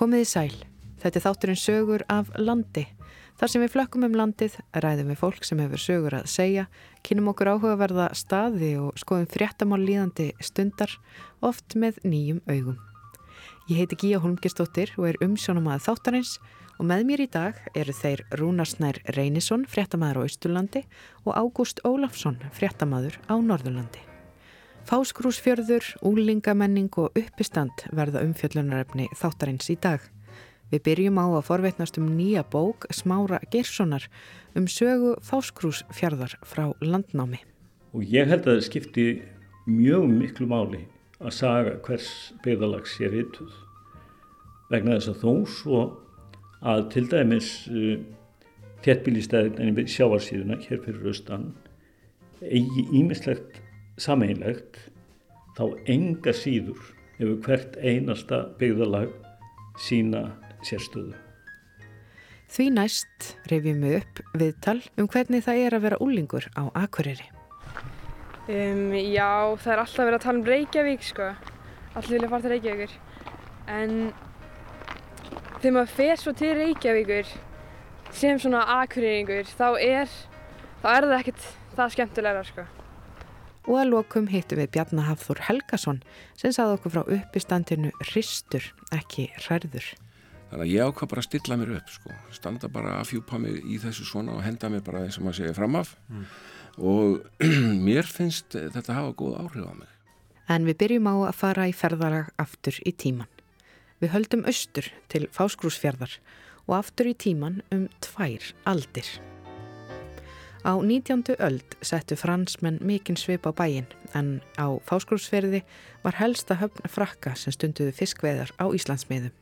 Komið í sæl. Þetta er þátturinn sögur af landi. Þar sem við flökkum um landið, ræðum við fólk sem hefur sögur að segja, kynum okkur áhugaverða staði og skoðum fréttamál líðandi stundar, oft með nýjum augum. Ég heiti Gíja Holmgistóttir og er umsjónum að þáttarins og með mér í dag eru þeir Rúnarsnær Reynisson, fréttamaður á Ísturlandi og Ágúst Ólafsson, fréttamaður á Norðurlandi. Fáskrúsfjörður, úlingamenning og uppistand verða umfjöllunarefni þáttarins í dag. Við byrjum á að forveitnast um nýja bók Smára Gerssonar um sögu Fáskrúsfjörðar frá landnámi. Og ég held að það skipti mjög miklu máli að saga hvers byggðalags sé rituð. Vegna þess að þó svo að til dæmis uh, þéttbílistæðin en sjáarsíðuna hér fyrir austan eigi ímislegt sameinlegt þá enga síður hefur hvert einasta byggðalag sína sérstöðu. Því næst reyfjum við upp viðtal um hvernig það er að vera úlingur á Akureyri. Um, já, það er alltaf verið að tala um Reykjavík sko. Allir vilja fara til Reykjavíkur. En þegar maður fer svo til Reykjavíkur sem svona Akureyringur þá er, þá er það ekkert það skemmtilegra sko. Og að lokum hittum við Bjarnahafþór Helgason sem saði okkur frá uppistandinu Ristur, ekki hærður. Þannig að ég ákvað bara að stilla mér upp sko, standa bara að fjúpa mig í þessu svona og henda mér bara eins og maður segja framaf mm. og mér finnst þetta hafa góð áhrif á mig. En við byrjum á að fara í ferðalag aftur í tíman. Við höldum austur til Fáskrúsfjörðar og aftur í tíman um tvær aldir. Á 19. öld settu fransmenn mikinn svip á bæin en á Fáskrúsfjörði var helsta höfn frakka sem stunduðu fiskveðar á Íslandsmiðum.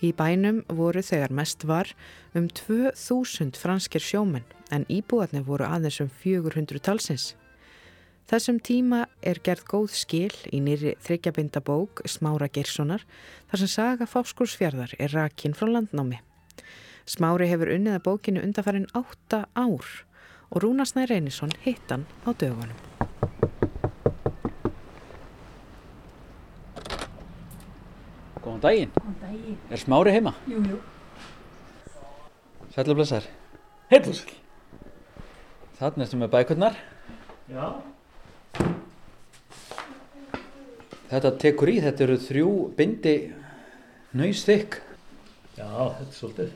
Í bænum voru þegar mest var um 2000 franskir sjómenn en íbúarnir voru aðeins um 400 talsins. Þessum tíma er gerð góð skil í nýri þryggjabinda bók Smára Gerssonar þar sem saga Fáskursfjörðar er rakinn frá landnámi. Smári hefur unnið að bókinu undarfærin 8 ár og Rúnarsnæ Reynisson hittan á dögunum. Góðan daginn. Góðan daginn. Er smári heima? Jú, jú. Sætla blessar. Heitlúsel. Þannig ertu með bækurnar. Já. Þetta tekur í, þetta eru þrjú bindi nöysþykk. Já, þetta er svolítið.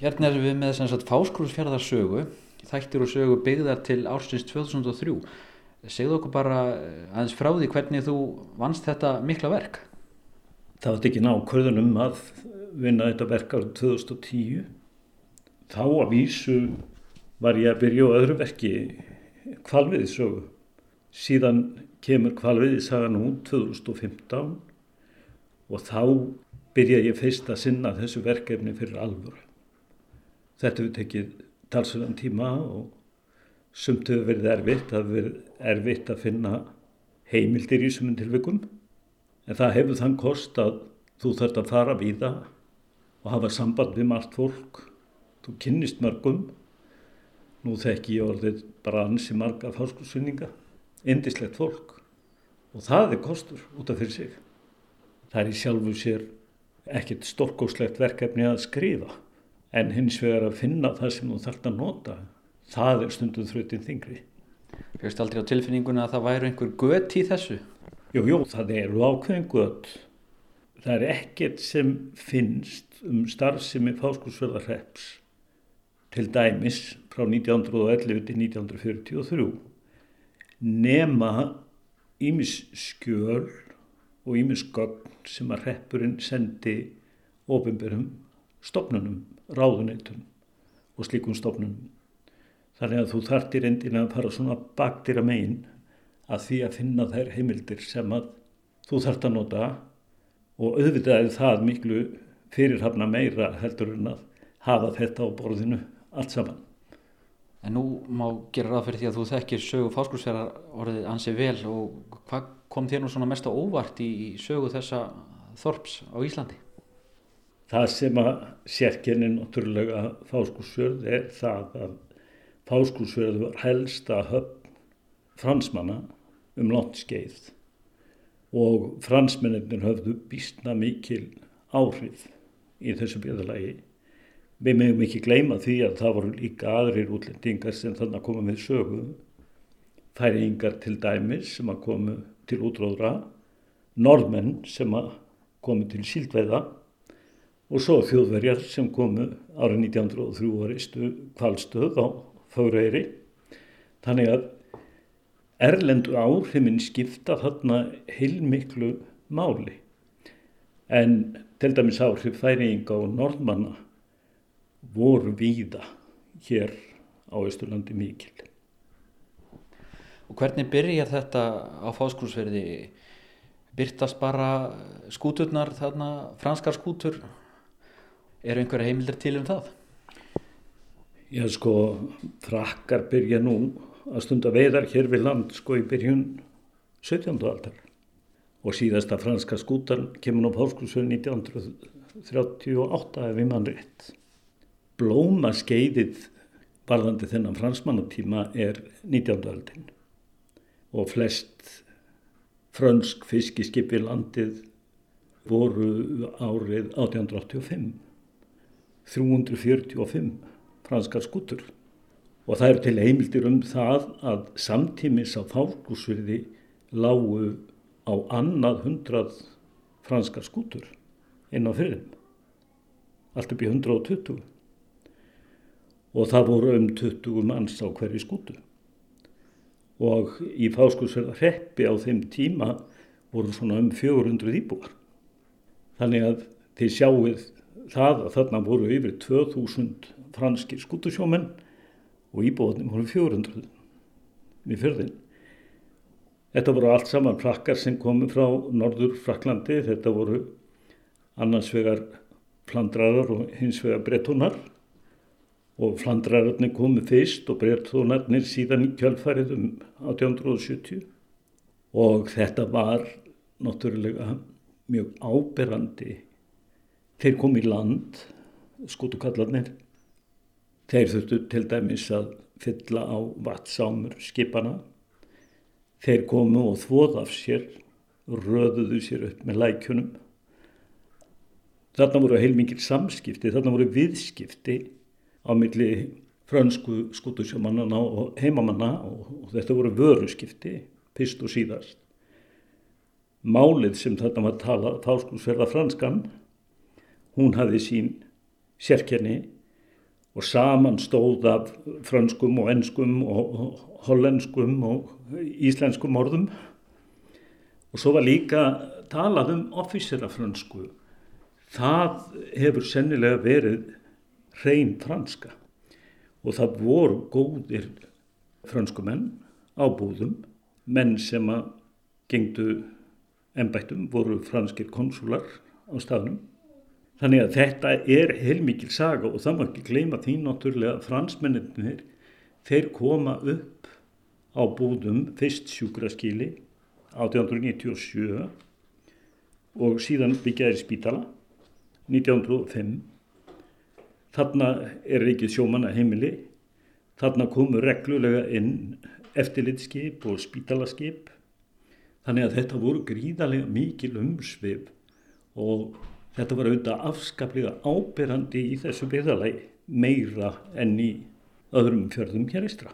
Hérna erum við með þess að fáskrúsfjörðarsögu, þættir og sögu byggðar til ársins 2003. Segðu okkur bara aðeins frá því hvernig þú vannst þetta mikla verk. Það var ekki nákvörðunum að vinna þetta verk árið 2010. Þá að vísu var ég að byrja á öðru verki kvalviðisögu. Síðan kemur kvalviðisagan út 2015 og þá byrja ég fyrst að sinna þessu verkefni fyrir alvöru. Þetta hefur tekið talsverðan tíma og sumt hefur verið erfitt. Það hefur verið erfitt að finna heimildir í sumum tilvikum. En það hefur þann kost að þú þarfst að fara við það og hafa samband við margt fólk. Þú kynnist mörgum. Nú þekki ég orðið bara ansi marga fárskursvinninga. Indislegt fólk. Og það er kostur út af fyrir sig. Það er í sjálfu sér ekkert storkóslegt verkefni að skrifa. En hins vegar að finna það sem þú þarfst að nota. Það er stundum þrautin þingri. Fyrst aldrei á tilfinninguna að það væri einhver gött í þessu? Jú, jú, það eru ákveðin gött. Það er ekkert sem finnst um starfsemi fáskursverðarreps til dæmis frá 1911 til 1943 nema ímis skjöl og ímis gögn sem að reppurinn sendi ofinberum stopnunum, ráðuneytum og slíkum stopnunum. Þannig að þú þartir endina að fara svona baktir að megin að því að finna þær heimildir sem að þú þart að nota og auðvitað er það miklu fyrirhafna meira heldur en að hafa þetta á borðinu allt saman. En nú má gera ráð fyrir því að þú þekkir sögu fáskursfjara orðið ansið vel og hvað kom þér nú svona mest á óvart í sögu þessa þorps á Íslandi? Það sem að sérkenni náttúrulega fáskursfjörð er það að fáskursfjörð var helsta höfn fransmanna um langt skeið og fransmennir höfðu býstna mikil áhrif í þessu byggðalagi. Við meðum ekki gleyma því að það voru líka aðrir útlendingar sem þannig að koma með sögu. Færingar til dæmis sem að komu til útróðra, norðmenn sem að komu til síldveiða og svo þjóðverjar sem komu árið 1903 og reistu kvalstöð á Fáraeyri. Þannig að erlendu áhrifin skipta þarna heilmiklu máli. En til dæmis áhrif færinga og norðmanna voru víða hér á Ísturlandi mikil. Og hvernig byrjar þetta á fáskrúsverði? Byrtast bara skúturnar þarna, franskar skútur? Er einhverja heimildir til um það? Já sko, frakkar byrja nú að stunda veiðar hér við land sko í byrjun 17. aldar og síðasta franska skútan kemur á Pálskursvöld 1938 ef við mann rétt. Blóma skeiðið varðandi þennan fransmannatíma er 19. aldin og flest fransk fiskiskip við landið voru árið 1885 345 franskar skútur. Og það eru til heimildir um það að samtímis á fálkusverði lágu á annað hundrað franskar skútur inn á fyrirn allt upp í 120 og það voru um 20 manns á hverju skútu. Og í fáskursverða hreppi á þeim tíma voru svona um 400 íbúar. Þannig að þið sjáuð það að þarna voru yfir 2000 franskir skútusjómenn og íbúðanum voru 400 við fyrðin. Þetta voru allt saman frakkar sem komu frá norður Fraklandi, þetta voru annars vegar flandrarar og hins vegar brettunar og flandrararnir komu fyrst og brettunarnir síðan í kjálfærið um 1870 og þetta var náttúrulega mjög áberandi Þeir kom í land, skútukallarnir. Þeir þurftu til dæmis að fylla á vatsámur skipana. Þeir komu og þvoð af sér, röðuðu sér upp með lækjunum. Þarna voru heilmingir samskipti, þarna voru viðskipti á milli frönsku skútusjómanana og heimamanna og, þetta voru vöruskipti, fyrst og síðast. Málið sem þarna var talað, fáskursverða franskan, hún hafði sín sérkenni og saman stóð af franskum og ennskum og hollenskum og íslenskum orðum. Og svo var líka talað um officerafrönsku. Það hefur sennilega verið hrein franska. Og það voru góðir franskumenn á búðum. Menn sem að gengdu ennbættum voru franskir konsular á staðnum Þannig að þetta er heilmikil saga og það má ekki gleyma því náttúrulega að fransmenninir þeir koma upp á búðum fyrst sjúkraskili 1897 og síðan byggjaði spítala 1905. Þarna er reykið sjómanna heimili, þarna komu reglulega inn eftirlitskip og spítalaskip þannig að þetta voru gríðarlega mikil umsvið og Þetta var auðvitað afskaplega ábyrrandi í þessu byggðalagi meira enn í öðrum fjörðum hér eistra.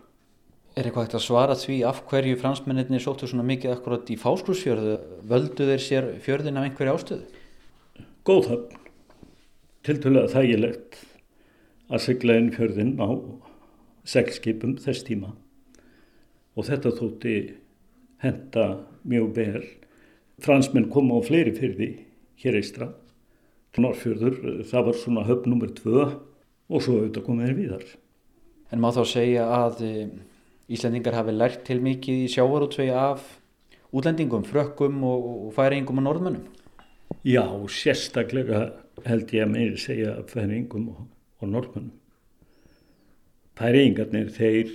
Er eitthvað ekkert að svara því af hverju fransmenninni sóttu svona mikið akkurat í fáskursfjörðu? Völdu þeir sér fjörðin af einhverju ástöðu? Góð höfn. Tiltölulega þægilegt að segla inn fjörðin á seglskipum þess tíma og þetta þótti henda mjög vel. Fransmenn koma á fleiri fyrði hér eistra Norrfjörður, það var svona höfn nummer tvö og svo auðvitað komið þeir víðar. En má þá segja að eh, Íslandingar hafi lært til mikið í sjávarútvegi af útlendingum, frökkum og, færingum og norðmönnum? Já, sérstaklega held ég að meiri segja færingum og, og norðmönnum. Færingarnir þeir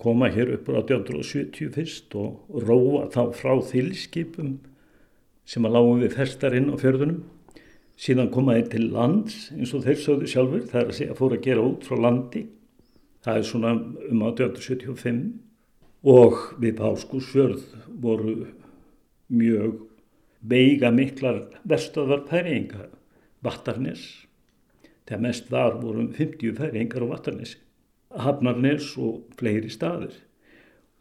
koma hér upp á 1870 fyrst og róa þá frá þilskipum sem að lágum við ferstarinn á fjörðunum síðan komaði til lands eins og þeir sögðu sjálfur, það er að segja að fóra að gera út frá landi, það er svona um 1875 og við Páskúsfjörð voru mjög veiga miklar vestöðvar pæringa Vattarnes. Þegar mest var vorum 50 færingar á Vattarnesi. Hafnarnes og fleiri staðir.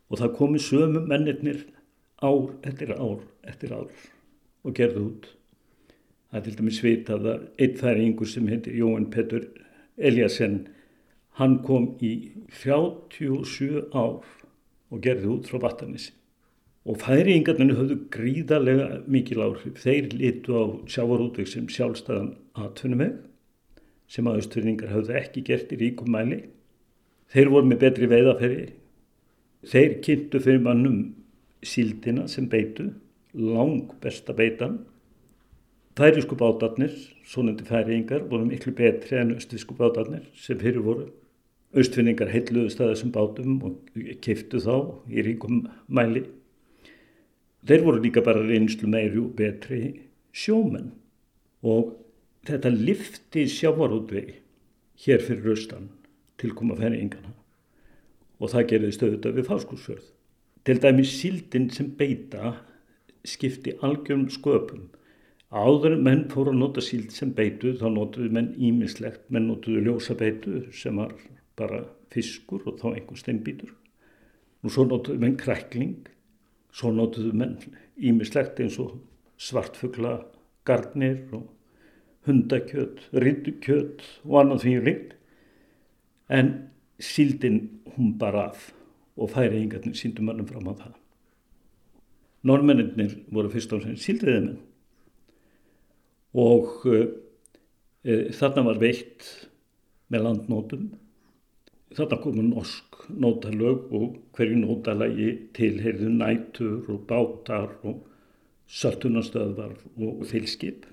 Og það komi sömu mennirnir ár eftir ár eftir ár og gerði út. Það er til dæmis vitað að einn færingur sem heitir Jóhann Petur Eliasson, hann kom í 37 ár og gerði út frá Vattarnesi. Og færingarnir höfðu gríðarlega mikil áhrif. Þeir litu á sjávarútveg sem sjálfstæðan atvinnumeg sem að austfyrningar höfðu ekki gert í ríkum mæli. Þeir voru með betri veiðaferri. Þeir kynntu fyrir mannum síldina sem beitu, lang besta beitan. Færisku bátarnir, svonandi færingar, voru miklu betri en austfísku bátarnir sem fyrir voru. Austfinningar heitluðu staðisum bátum og keiftu þá í ríkum mæli. Þeir voru líka bara reynslu meiri og betri sjómenn og þetta lifti sjávarútvegi hér fyrir austan til koma færingana og það gerði stöðuta við fáskúsfjörð. Til dæmis síldin sem beita skipti algjörum sköpum. Áður menn fóru að nota síld sem beitu þá notuðu menn ímislegt, menn notuðu ljósa beitu sem var bara fiskur og þá einhver steinbítur. Og svo notuðu menn krækling, svo notuðu menn ímislegt eins og svartfugla, garnir og hundakjöt, rittukjöt og annað því líkt. En síldin hún bara af og færiðingarnir síndu mannum fram á það. Norrmennir voru fyrst og fremst síldriðimenn og e, þarna var veitt með landnótum. Þarna komu norsk nótalög og hverju nótalagi tilheyrðu nætur og bátar og söltunastöðvar og þilskip.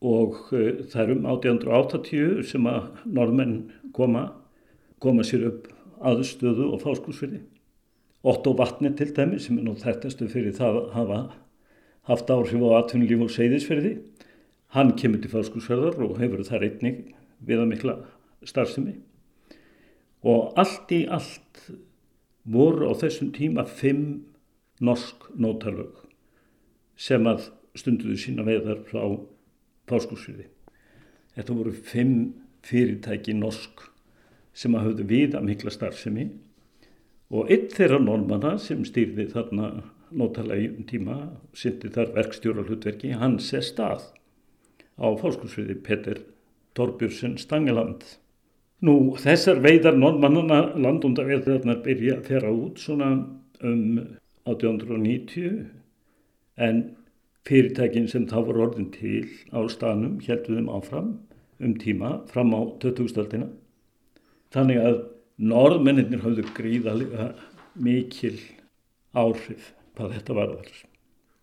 Og e, það er um 1880 sem að norðmenn koma, koma sér upp aðstöðu og fáskúsfyrði. Otto Vatni til dæmi sem er nú þættastu fyrir það að hafa haft áhrif á atvinnulíf og seyðisferði. Hann kemur til fáskúsferðar og hefur það reyning við að mikla starfsemi. Og allt í allt voru á þessum tíma fimm norsk nótalög sem að stunduðu sína veðar frá fáskúsfyrði. Þetta voru fimm fyrirtæki norsk sem að höfðu við að mikla starfsemi og einn þeirra normanna sem stýrði þarna nótalega um tíma, syndi þar verkstjóra hlutverki, hann sé stað á fólkskursviði Petter Torbjörnsson Stangeland. Nú þessar veiðar normanna landundaveðarnar byrja færa út svona um 1890 en fyrirtækin sem þá voru orðin til á stanum helduðum áfram um tíma fram á 2000-stöldina Þannig að norðmennir hafðu gríðalega mikil áhrif hvað þetta var þar.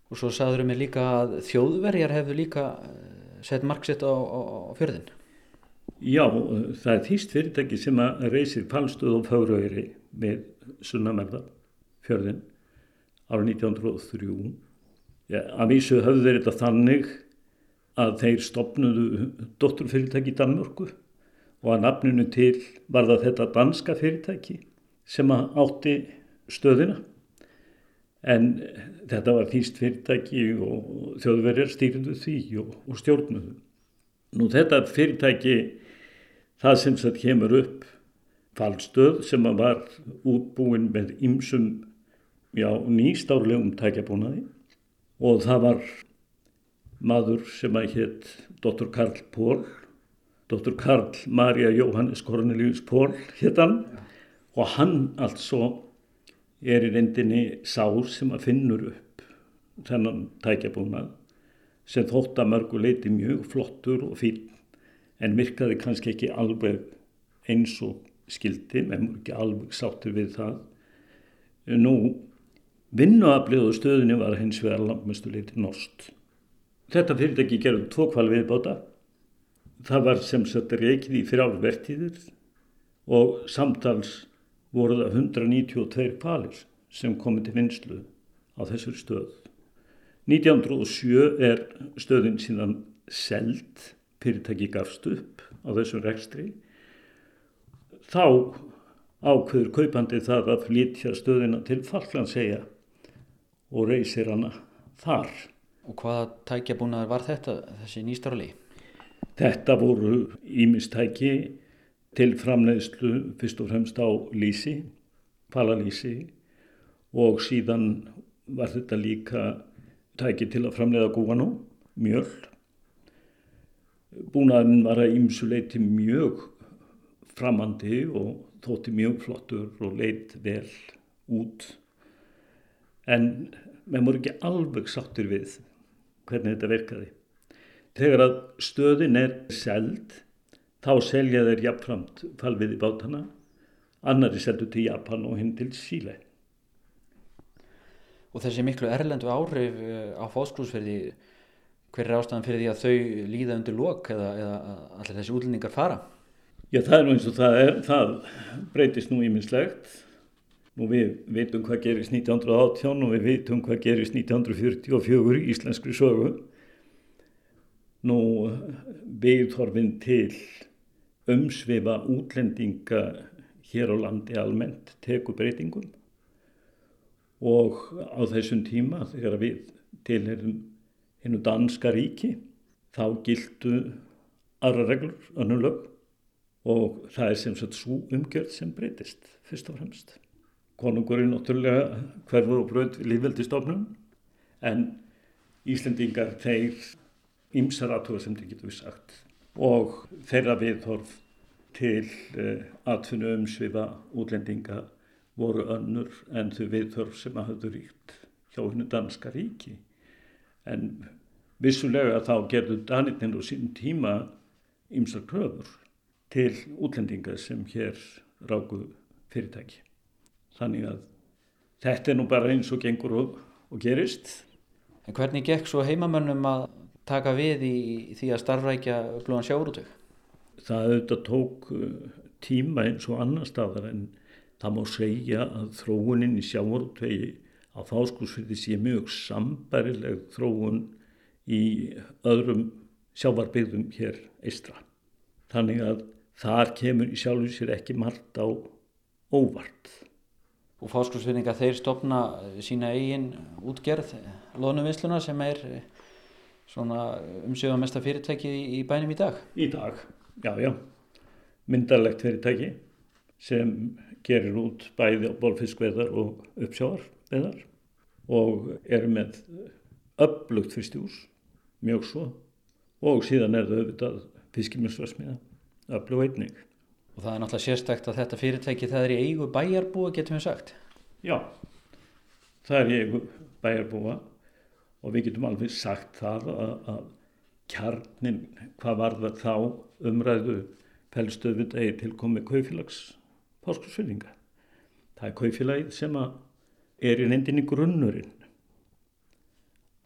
Og svo sagður við líka að þjóðverjar hefðu líka sett marksitt á, á, á fjörðin. Já, það er þýst fyrirtæki sem að reysir fallstöð og fáraugri með sunnamerða fjörðin ára 1903. Já, að vísu höfðu þeir þetta þannig að þeir stopnuðu dótturfyrirtæki í Danmörku og að nafninu til var það þetta danska fyrirtæki sem átti stöðina en þetta var þýst fyrirtæki og þjóðverjar stýrindu því og, og stjórnuðu. Nú þetta fyrirtæki það sem það kemur upp fallstöð sem var útbúin með ymsum nýstárlegum tækjabúnaði og það var maður sem að hétt Dr. Karl Pól Dr. Karl Marja Jóhannes Cornelius Pól hittan og hann altså er í reyndinni sár sem að finnur upp þennan tækjabúnað sem þótt að mörgu leiti mjög flottur og fín en virkaði kannski ekki alveg eins og skildi, en ekki alveg sáttur við það. Nú, vinnuaflið og stöðinni var hins vegar langmestu leiti nost. Þetta fyrirtæki gerði tvo kval viðbáta það var sem sagt reikið í frjálfvertíðir og samtals voru það 192 kvalir sem komið til vinslu á þessur stöð. 1907 er stöðin síðan seld, fyrirtæki gafst upp á þessum rekstri. Þá ákveður kaupandi það að flytja stöðina til Falklandsegja og reysir hana þar. Og hvaða tækjabúnaður var þetta, þessi nýstarali? Þetta voru ímistæki til framleiðslu fyrst og fremst á lísi, falalísi og síðan var þetta líka tæki til að framleiða gúanó, mjöl. Búnaðurinn var að ímsuleiti mjög framandi og þótti mjög flottur og leitt vel út en við vorum ekki alveg sáttur við hvernig þetta virkaði. Þegar að stöðin er seld þá selja þeir jafnframt falvið í bátana annari seldu til Japan og hinn til Síle. Og þessi miklu erlendu áhrif eh, á fósklúsferði hver er ástæðan fyrir því að þau líða undir lok eða, eða allir þessi útlendingar fara? Já það er nú eins og það er, það breytist nú ímislegt Nú við veitum hvað gerist 1918 og við veitum hvað gerist 1944 í íslenskri sögu. Nú viðþorfin til umsvifa útlendinga hér á landi almennt teku breytingum. Og á þessum tíma þegar við tilherum hennu danska ríki þá gildu aðra reglur, önnum lög og það er sem sagt svo umgjörð sem breytist fyrst og fremst. Konungurinn náttúrulega hverfur og bröð lífveldistofnum en Íslendingar þeir ymsar aðtóða sem þið getur við sagt og þeirra viðhorf til uh, atfinnu umsviða útlendinga voru önnur en þau viðhorf sem að hafðu ríkt hjá hennu danska ríki en vissulega þá gerðu Danitinn á sín tíma ymsar kröfur til útlendinga sem hér ráku fyrirtæki þannig að þetta er nú bara eins og gengur og, og gerist. En hvernig gekk svo heimamönnum að taka við í, því að starfrækja blóðan sjáurútug? Það auðvitað tók uh, tíma eins og annar staðar en það má segja að þróunin í sjáurútvegi á fáskúsfyrði sé mjög sambarileg þróun í öðrum sjávarbyggðum hér eistra. Þannig að þar kemur í sjálfu sér ekki margt á óvart og fáskursvinninga þeir stopna eh, sína eigin útgerð loðnuvinsluna sem er eh, svona umsjöðamesta fyrirtæki í bænum í dag. Í dag, já, já. Myndarlegt fyrirtæki sem gerir út bæði bólfiskveðar og uppsjáarveðar og er með upplugt fyrstjús, mjög svo og síðan er það auðvitað fiskimjömsvarsmiða, upplugt einning. Og það er náttúrulega sérstækt að þetta fyrirtæki það er í eigu bæjarbúa, getum við sagt. Já, það er í eigu bæjarbúa og við getum alveg sagt það að, að kjarnin, hvað var það þá umræðu felstöðut eigi tilkomi kaufélags páskursfyrringa. Það er kaufélagið sem er í nefndinni grunnurinn.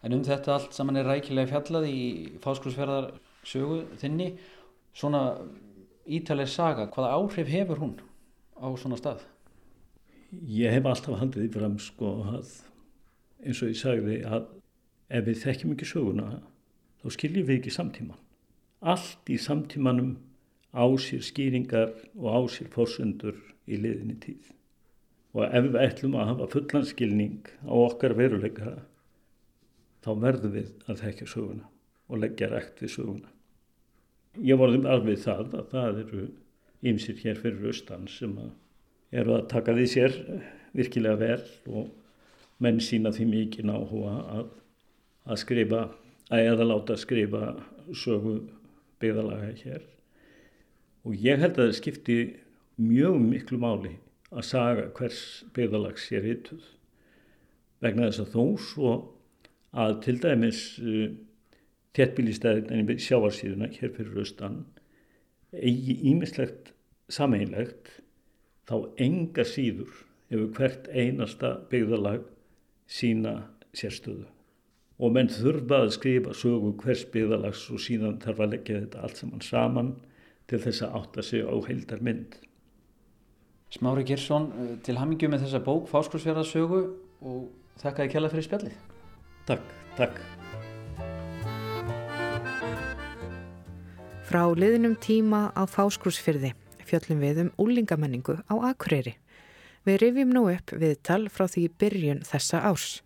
En um þetta allt saman er rækilega fjallað í fáskursferðar sögu þinni. Svona ítaleg saga, hvaða áhrif hefur hún á svona stað? Ég hef alltaf haldið í fram sko að eins og ég sagði að ef við þekkjum ekki söguna þá skiljum við ekki samtíman. Allt í samtímanum á sér skýringar og á sér fórsundur í liðinni tíð. Og ef við ætlum að hafa fullanskilning á okkar veruleika þá verðum við að þekkja söguna og leggja rægt við söguna. Ég vorðum alveg það að það eru ymsir hér fyrir austan sem að eru að taka því sér virkilega vel og menn sína því mikið náhuga að, að skrifa, að eða láta skrifa sögu byggðalaga hér. Og ég held að það skipti mjög miklu máli að saga hvers byggðalags sér hittuð. Vegna þess að þó svo að til dæmis þéttbílistæðin í sjáarsíðuna hér fyrir austan eigi ímislegt sameinlegt þá enga síður hefur hvert einasta byggðalag sína sérstöðu og menn þurfa að skrifa sögu hvers byggðalags og síðan þarf að leggja þetta allt saman saman til þess að átta sig á heildar mynd. Smári Gersson, eh, til hamingu með þessa bók Fáskursfjörðarsögu og þakka þið kjalla fyrir spjallið. Takk, takk. Frá liðnum tíma á fáskrúsfyrði fjöllum við um úlingamenningu á Akureyri. Við rifjum nú upp viðtal frá því byrjun þessa árs.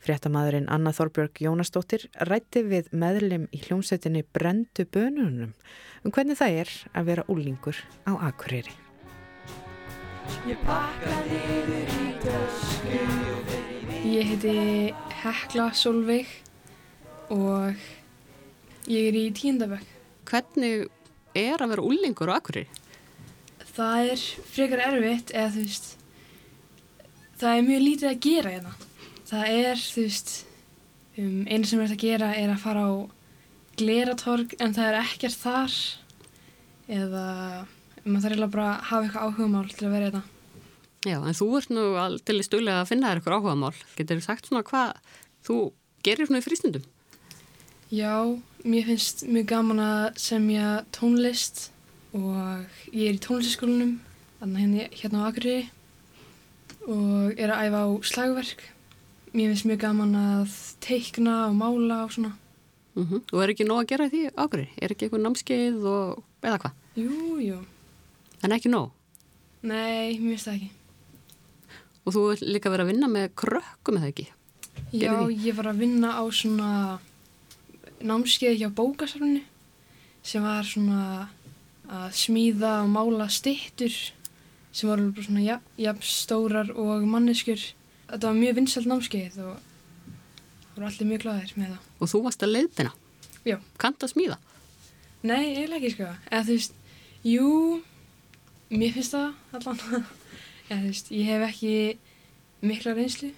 Fréttamaðurinn Anna Þorbjörg Jónasdóttir rætti við meðlim í hljómsveitinni Brendu bönunum um hvernig það er að vera úlingur á Akureyri. Ég heiti Hekla Solveig og ég er í tíundabökk. Hvernig er að vera úlingur á Akureyri? Það er frekar erfitt eða þú veist, það er mjög lítið að gera hérna. Það er, þú veist, um, einu sem er að gera er að fara á gleratorg en það er ekkert þar eða maður þarf eiginlega bara að hafa eitthvað áhugamál til að vera hérna. Já, en þú ert nú til í stuðlega að finna þér eitthvað áhugamál. Getur þú sagt svona hvað þú gerir svona í frístundum? Já, mér finnst mjög gaman að semja tónlist og ég er í tónlistaskólanum hérna, hérna á Akureyri og er að æfa á slagverk. Mér finnst mjög gaman að teikna og mála og svona. Mm -hmm. Og er ekki nóg að gera því Akureyri? Er ekki eitthvað námskeið og eða hvað? Jú, jú. En ekki nóg? Nei, mér finnst það ekki. Og þú vil líka vera að vinna með krökkum eða ekki? Já, ég var að vinna á svona námskeið hjá bókasafninu sem var svona að smíða og mála stittur sem voru bara svona jafn ja, stórar og manneskur. Þetta var mjög vinsalt námskeið og það voru allir mjög glæðir með það. Og þú varst að leiðbina? Já. Kant að smíða? Nei, eiginlega ekki sko. Eða þú veist, jú, mér finnst það allan. Eða þú veist, ég hef ekki mikla reynslu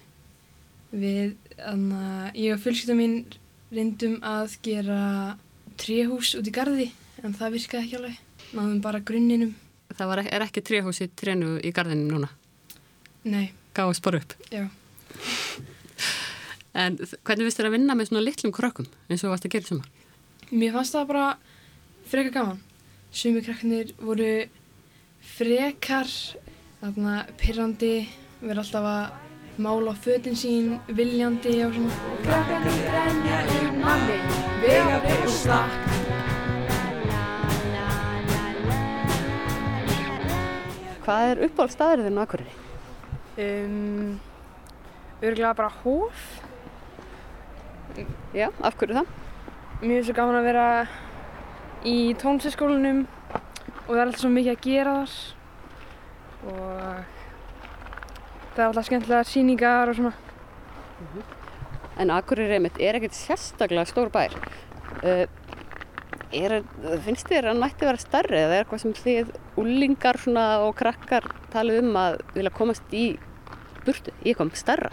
við, þannig að ég og fjölskylda mín reyndum að gera tréhús út í gardi en það virkaði ekki alveg. Náðum bara grunninum. Það var, er ekki tréhús í trénu í gardinum núna? Nei. Gáði spara upp? Já. En hvernig vist þér að vinna með svona litlum krökkum eins og varst að gera sumar? Mér fannst það bara frekar gaman. Sumi krakkanir voru frekar, þarna, pyrrandi, verið alltaf að mála á fötin sín, viljandi og svona. Krakkanir brenja um manni, vega og slakk. Hvað er uppáhaldstæðurinn á Akureyri? Um, örgulega bara hóf. Já, af hverju það? Mér finnst svo gaman að vera í tónlistaskólanum og það er alltaf svo mikið að gera þar og það er alltaf skemmtilega síningar og svona. En Akureyri einmitt er ekkert sérstaklega stór bær. Uh, er, finnst þér að nætti vera stærri eða er eitthvað sem þið úlingar og krakkar talið um að vilja komast í burtu, í eitthvað stærra?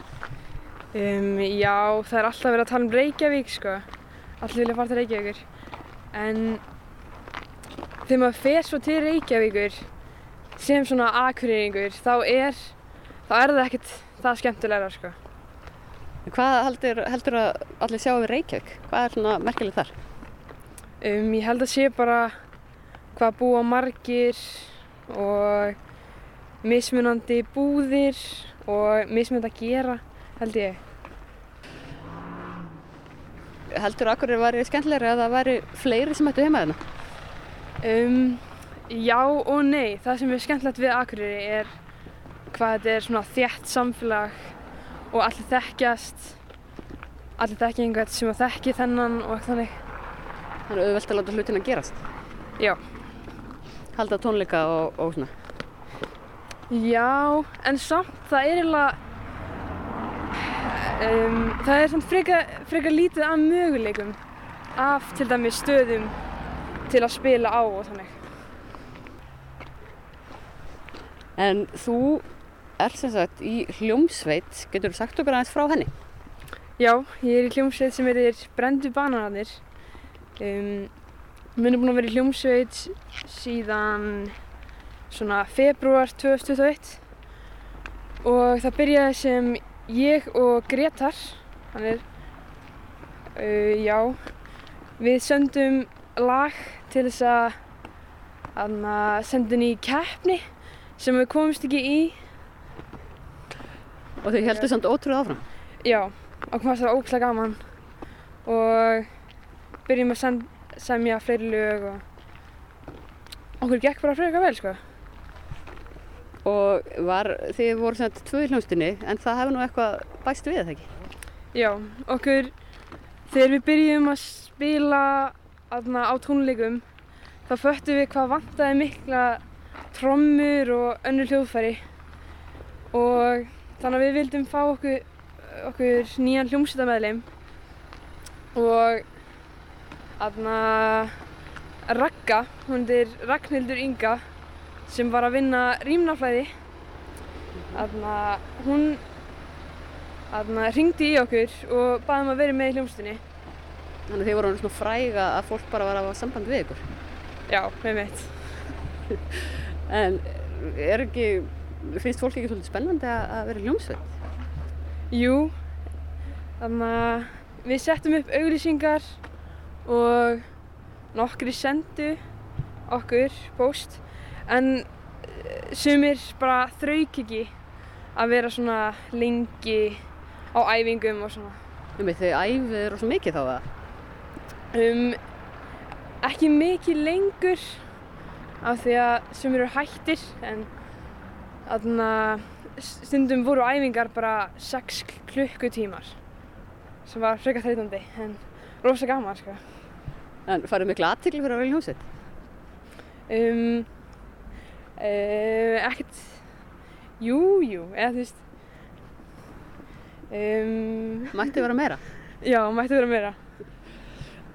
Um, já, það er alltaf verið að tala um Reykjavík sko. Allir vilja fara til Reykjavíkur. En þegar maður fer svo til Reykjavíkur sem svona akureyringur þá er, þá er það ekkert það skemmtilegra sko. Hvað heldur, heldur að allir sjá við Reykjavík? Hvað er svona merkilegt þar? Um, ég held að sé bara hvað búa margir og mismunandi búðir og mismunandi að gera, held ég. Heldur Akureyri væri skemmtilegri að það væri fleiri sem ættu heima þarna? Um, já og nei. Það sem er skemmtilegt við Akureyri er hvað þetta er svona þjætt samfélag og allir þekkjast, allir þekki einhvern sem að þekki þennan og eitthvað þannig. Er auðvelt að láta hlutin að gerast? Já. Halda tónleika og, og svona? Já, en samt það er eiginlega, um, það er samt frekar, frekar lítið af möguleikum af til dæmis stöðum til að spila á og þannig. En þú er sem sagt í hljómsveit, getur þú sagt okkur aðeins frá henni? Já, ég er í hljómsveit sem heitir Brendu bananarnir. Um, Mér er búin að vera í hljómsveit síðan svona februar 2021 og það byrjaði sem ég og Gretar, hann er, uh, já, við söndum lag til þess að, að senda henni í keppni sem við komumst ekki í. Og þau heldur samt ótrúið áfram? Já, og komast það ókslega gaman og byrjum að semja fleiri lög og okkur gekk bara frekar vel sko. Og var, þið voru svona tvö í hljómsdunni en það hefði nú eitthvað bæst við það ekki? Já, okkur, þegar við byrjum að spila aðna, á tónleikum, þá föttum við hvað vantaði mikla trommur og önnur hljóðfæri og þannig að við vildum fá okkur, okkur nýjan hljómsveitamæðlim og Ragga, hún er Ragnhildur Inga sem var að vinna rýmnaflæði hún ringdi í okkur og baði um að vera með í hljómsveitinni Þannig að þið voru svona fræga að fólk bara var að hafa samband við ykkur. Já, með mitt. En er ekki, finnst fólk ekki svolítið spennandi að vera hljómsveit? Jú, þannig að við settum upp auglýsingar og nokkri sendu okkur post en eh, sumir bara þrauk ekki að vera svona lengi á æfingum og svona. Um þau æfið eru svo mikið þá það. Um, ekki mikið lengur af því að sumir eru hættir en þarna stundum voru æfingar bara 6 klukkutímar sem var frekar þreytandi en rosa gaman sko. En farið miklu aðtikli fyrir að í hljómsveit? Um, uh, ekkert, jú, jú, eða þú veist, um, Mætti vera meira? já, mætti vera meira.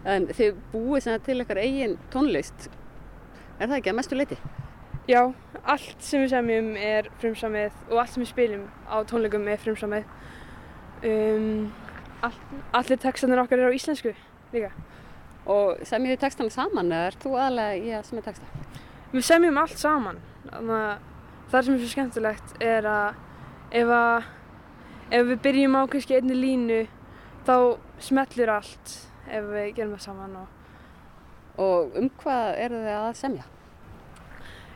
En þið búið til ykkar eigin tónlist. Er það ekki að mestu leiti? Já, allt sem við semjum er frumsamið og allt sem við spilum á tónleikum er frumsamið. Um, all, allir textanir okkar eru á íslensku líka. Og semjið þið textana saman eða ert þú aðalega í að semja texta? Við semjum allt saman. Það sem er svo skemmtilegt er að ef, að, ef við byrjum á kannski einni línu þá smellur allt ef við gerum það saman. Og Og um hvað eru þið að semja?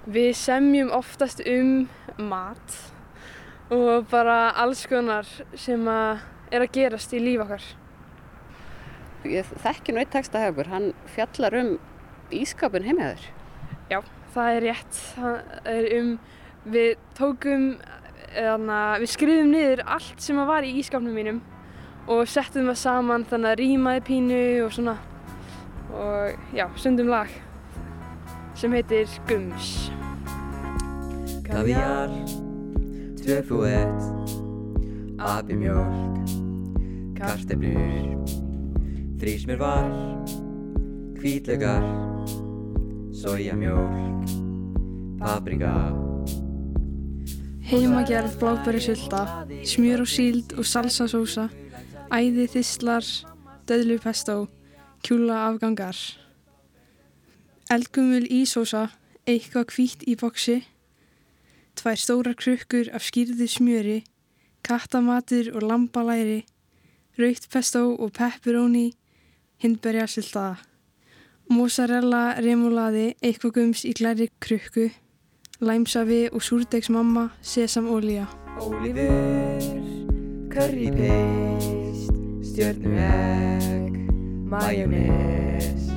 við semjum oftast um mat og bara alls konar sem að er að gerast í líf okkar. Ég þekki nú eitt texta hjá okkur, hann fjallar um ískapin heimjaður. Já, það er rétt. Það er um, við tókum, eðna, við skrifum niður allt sem var í ískapnum mínum og settum það saman þannig að rýmaði pínu og svona. Og já, sundum lag sem heitir Gums. Kaviar, tvö þú ett, api karteblur, þrísmjörvar, hvítlögar, sojamjölk, paprika, Heimagerð blábæri sulta, smjör og síld og salsasósa, æði þistlar, döðlupestó, kjúla afgangar. Eldgumul ísósa, eitthvað hvítt í boksi, tvær stórar krukkur af skýrðu smjöri, kattamatur og lambalæri, raukt pestó og pepperoni, hindberja sultaða. Mozzarella remulaði, eitthvað gums í glæri krukku, læmsafi og súrdegsmamma, sesamolía. ólífur, curry paste, stjörnu egg, majónes,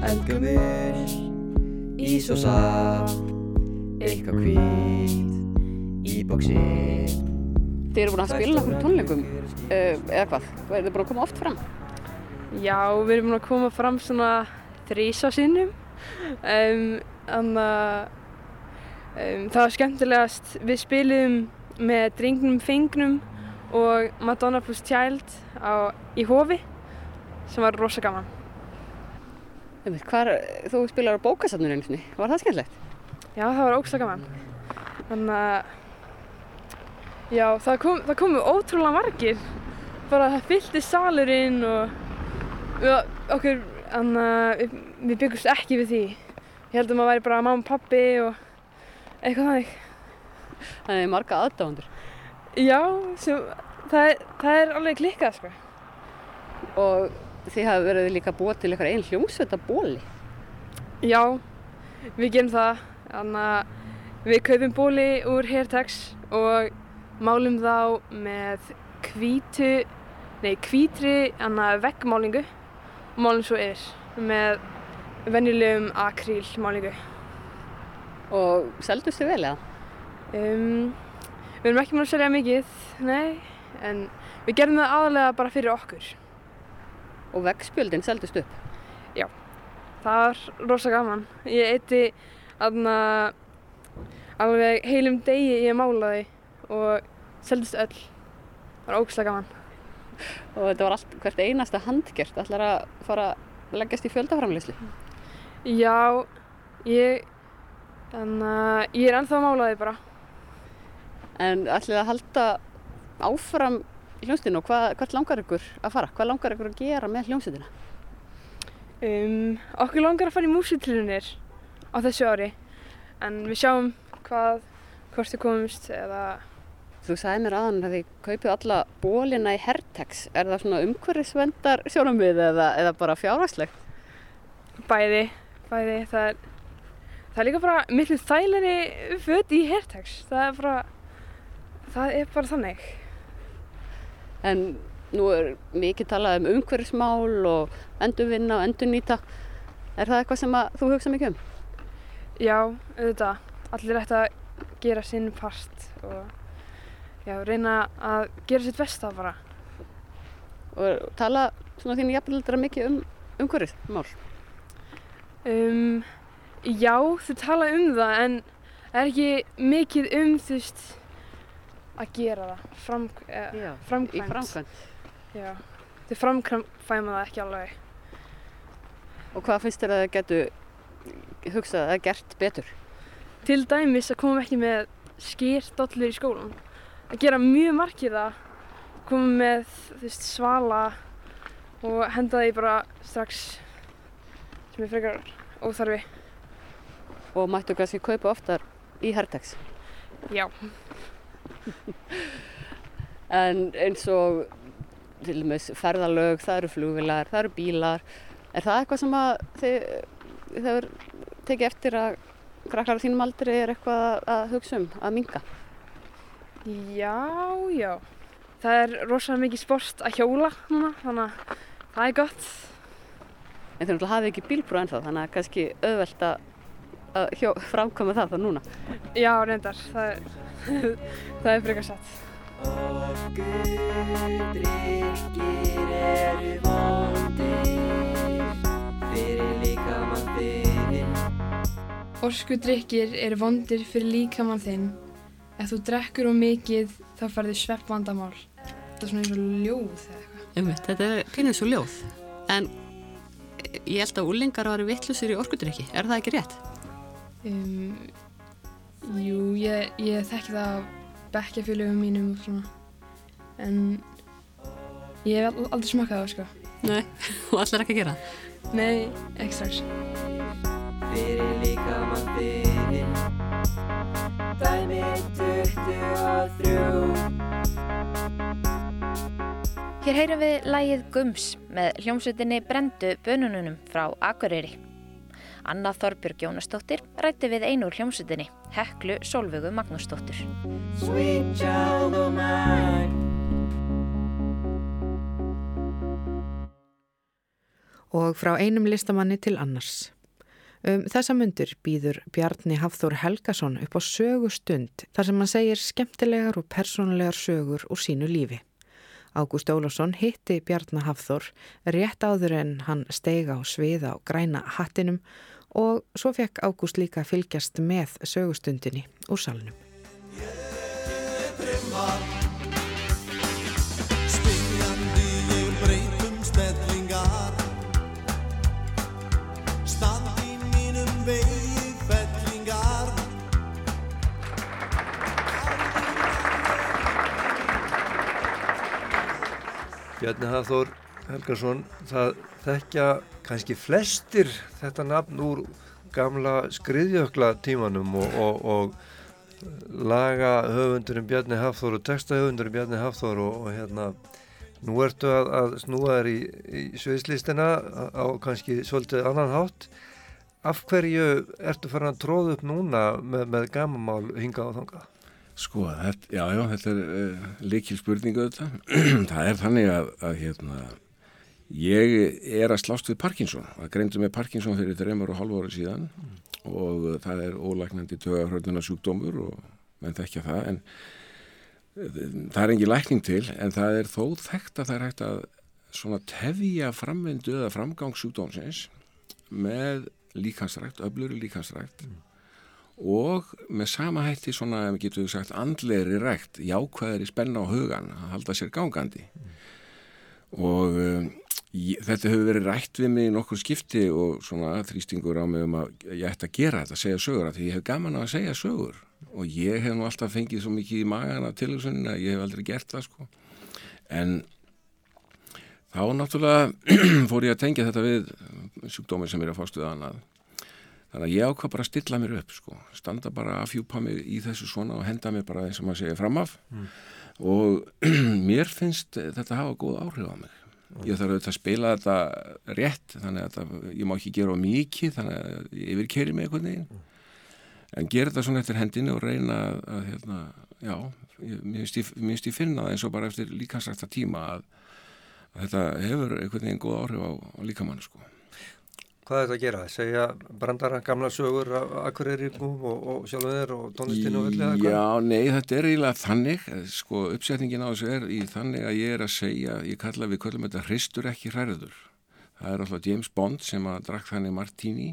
eldgumul, ísosa, eitthvað hvít, í boksi. Þið eru búin að spila okkur tónleikum, eða hvað? Er þið búin að koma oft fram? Já, við erum búin að koma fram svona þrísa sinnum. Um, þannig að um, það var skemmtilegast. Við spilum með Drengnum Fengnum og Madonna plus Child á, í Hofi sem var rosa gaman. Hvar, þú spilar á bókasafninu einu sinni, var það skemmtilegt? Já, það var ógsta gaman. Þannig að, já, það, kom, það komu ótrúlega margir. Bara það fyllti salurinn og við, okkur, þannig að við, við byggumst ekki við því. Ég held að maður væri bara mamma og pappi og eitthvað þannig. Það er marga aðdáðandur. Já, sem, það, er, það er alveg klikkað, sko. Og þið hafa verið líka búið til eitthvað einn hljómsveita bóli. Já, við gerum það. Þannig að við kaupum bóli úr Hairtax og málum þá með hvítu, nei, hvítri annað veggmálingu og málum svo yfir með venjulegum akrílmálingu. Og seldust þið vel eða? Um, við erum ekki múin að selja mikið, nei, en við gerðum það aðalega bara fyrir okkur. Og veggspjöldin seldist upp. Það var rosa gaman. Ég eitti aðna alveg heilum degi ég málaði og seldist öll. Það var ógslag gaman. Og þetta var allt hvert einasta handgjört. Ætlar að fara að leggjast í fjöldaframleyslu. Já, ég, þannig að ég er ennþá að mála því bara. En ætlið að halda áfram hljómsveitinu og hvað, hvert langar ykkur að fara? Hvað langar ykkur að gera með hljómsveitina? Um, okkur langar að fara í músitilunir á þessu ári en við sjáum hvað, hvort þið komumst eða Þú sagði mér aðan að þið kaupið alla bólina í Hertex. Er það svona umhverfisvendar sjónamið eða, eða bara fjárhagslegt? bæði, bæði, það er, það er líka bara miklu þæleri föt í Hertex, það er bara, það er bara þannig. En nú er mikið talað um umhverfismál og endurvinna og endurnýta. Er það eitthvað sem þú hugsa mikið um? Já, auðvitað, allir ætti að gera sinn part og já, reyna að gera sitt besta bara. Og tala svona þínu jafnveldra mikið um umhverfismál? Um, já, þau tala um það en það er ekki mikið um þú veist að gera það, Fram, eh, Já, framkvæmt. Í framkvæmt. Já, þau framkvæma það ekki alveg. Og hvað finnst þér að það getu hugsað eða gert betur? Til dæmis að koma ekki með skýrdollur í skólan. Að gera mjög margir það, koma með veist, svala og henda því bara strax sem er frekar óþarfi. Og mættu kannski kaupa oftar í Hertex? Já. En eins og til dæmis ferðalög, það eru flugvilar, það eru bílar. Er það eitthvað sem að hefur tekið eftir að krakkar á þínum aldri er eitthvað að- hugsa um, að minka? Já, já. Það er rosalega mikið sport að hjóla núna, þannig að það er gott. En þið náttúrulega hafið ekki bílbrú ennþá, þannig að kannski auðvelt að, að hjó, framkvæma það þá núna. Já, reyndar, það er, það er frekar satt. Orkudrykkir eru vondir Fyrir líkamann fyrir Orskudrykkir eru vondir fyrir líkamann þinn. Ef þú drekkur of mikið þá færðu sveppvandamál. Það er svona eins og ljóð eða eitthvað. Umvitt, þetta er pínir svo ljóð. En ég held að úlingar var vittlusir í orkudrykki, er það ekki rétt? Um, jú, ég, ég þekki það af bekkjafélögum mínum og svona. En ég hef al- aldrei smakað það, sko. Nei, og allir ekki að gera. Nei, ekki strax. Fyrir líkamann fyrir Dæmi 23 Hér heyrum við lægið Gums með hljómsveitinni Brendu bönununum frá Akureyri. Anna Þorbjörg Jónasdóttir rætti við einu úr hljómsveitinni, Heklu Solvögu Magnúsdóttur. Sweet child of mine og frá einum listamanni til annars. Um þessa myndur býður Bjarni Hafþór Helgason upp á sögustund þar sem hann segir skemmtilegar og persónulegar sögur úr sínu lífi. Ágúst Ólafsson hitti Bjarni Hafþór rétt áður en hann steiga á svið á græna hattinum og svo fekk Ágúst líka fylgjast með sögustundinni úr salnum. Bjarni Hafþór Helgason, það þekkja kannski flestir þetta nafn úr gamla skriðjökla tímanum og, og, og laga höfundurinn Bjarni Hafþór og texta höfundurinn Bjarni Hafþór og, og hérna nú ertu að, að snúa þér í, í sviðslistina á kannski svolítið annan hátt af hverju ertu farin að tróða upp núna með, með gamamál hinga á þanga? Sko, þetta, já, já, þetta er uh, leikil spurningu þetta. það er þannig að, að hérna, ég er að slást við Parkinson. Það greindu með Parkinson fyrir dreymar og halvóra síðan og uh, það er ólæknandi tögafrönduna sjúkdómur og menn þekkja það. En það er engin lækning til en það er þó þekkt að það er hægt að svona tefja framvindu eða framgangssjúkdómsins með líkansrækt, öfluri líkansrækt og með sama hætti svona, við getum sagt, andleiri rækt, jákvæðir í spenna á hugan að halda sér gangandi. Og um, ég, þetta hefur verið rætt við mig í nokkur skipti og svona þrýstingur á mig um að ég ætti að gera þetta, að segja sögur að því ég hef gaman að segja sögur. Og ég hef nú alltaf fengið svo mikið í magana til þessunni að ég hef aldrei gert það sko. En þá náttúrulega fór ég að tengja þetta við sjúkdómið sem er að fástu annað þannig að ég ákvað bara að stilla mér upp sko, standa bara að fjúpa mig í þessu svona og henda mér bara eins og maður segja framaf mm. og mér finnst þetta hafa góð áhrif á mig. Ég þarf auðvitað að spila þetta rétt þannig að þetta, ég má ekki gera mikið þannig að ég yfir keri mig einhvern veginn. En gera þetta svona eftir hendinu og reyna að, að hérna, já, ég, mér finnst ég finna það eins og bara eftir líkansrækta tíma að, að þetta hefur einhvern veginn góð áhrif á, á líkamann sko. Hvað er þetta að gera? Segja brandara gamla sögur af akkurýringum og, og sjálfur og tónlistinu og öllu? Já, nei, þetta er eiginlega þannig, sko, uppsetningin á þessu er í þannig að ég er að segja, ég kalla við kvöldum þetta hristur ekki hræður. Það er alltaf James Bond sem að drakk þannig Martini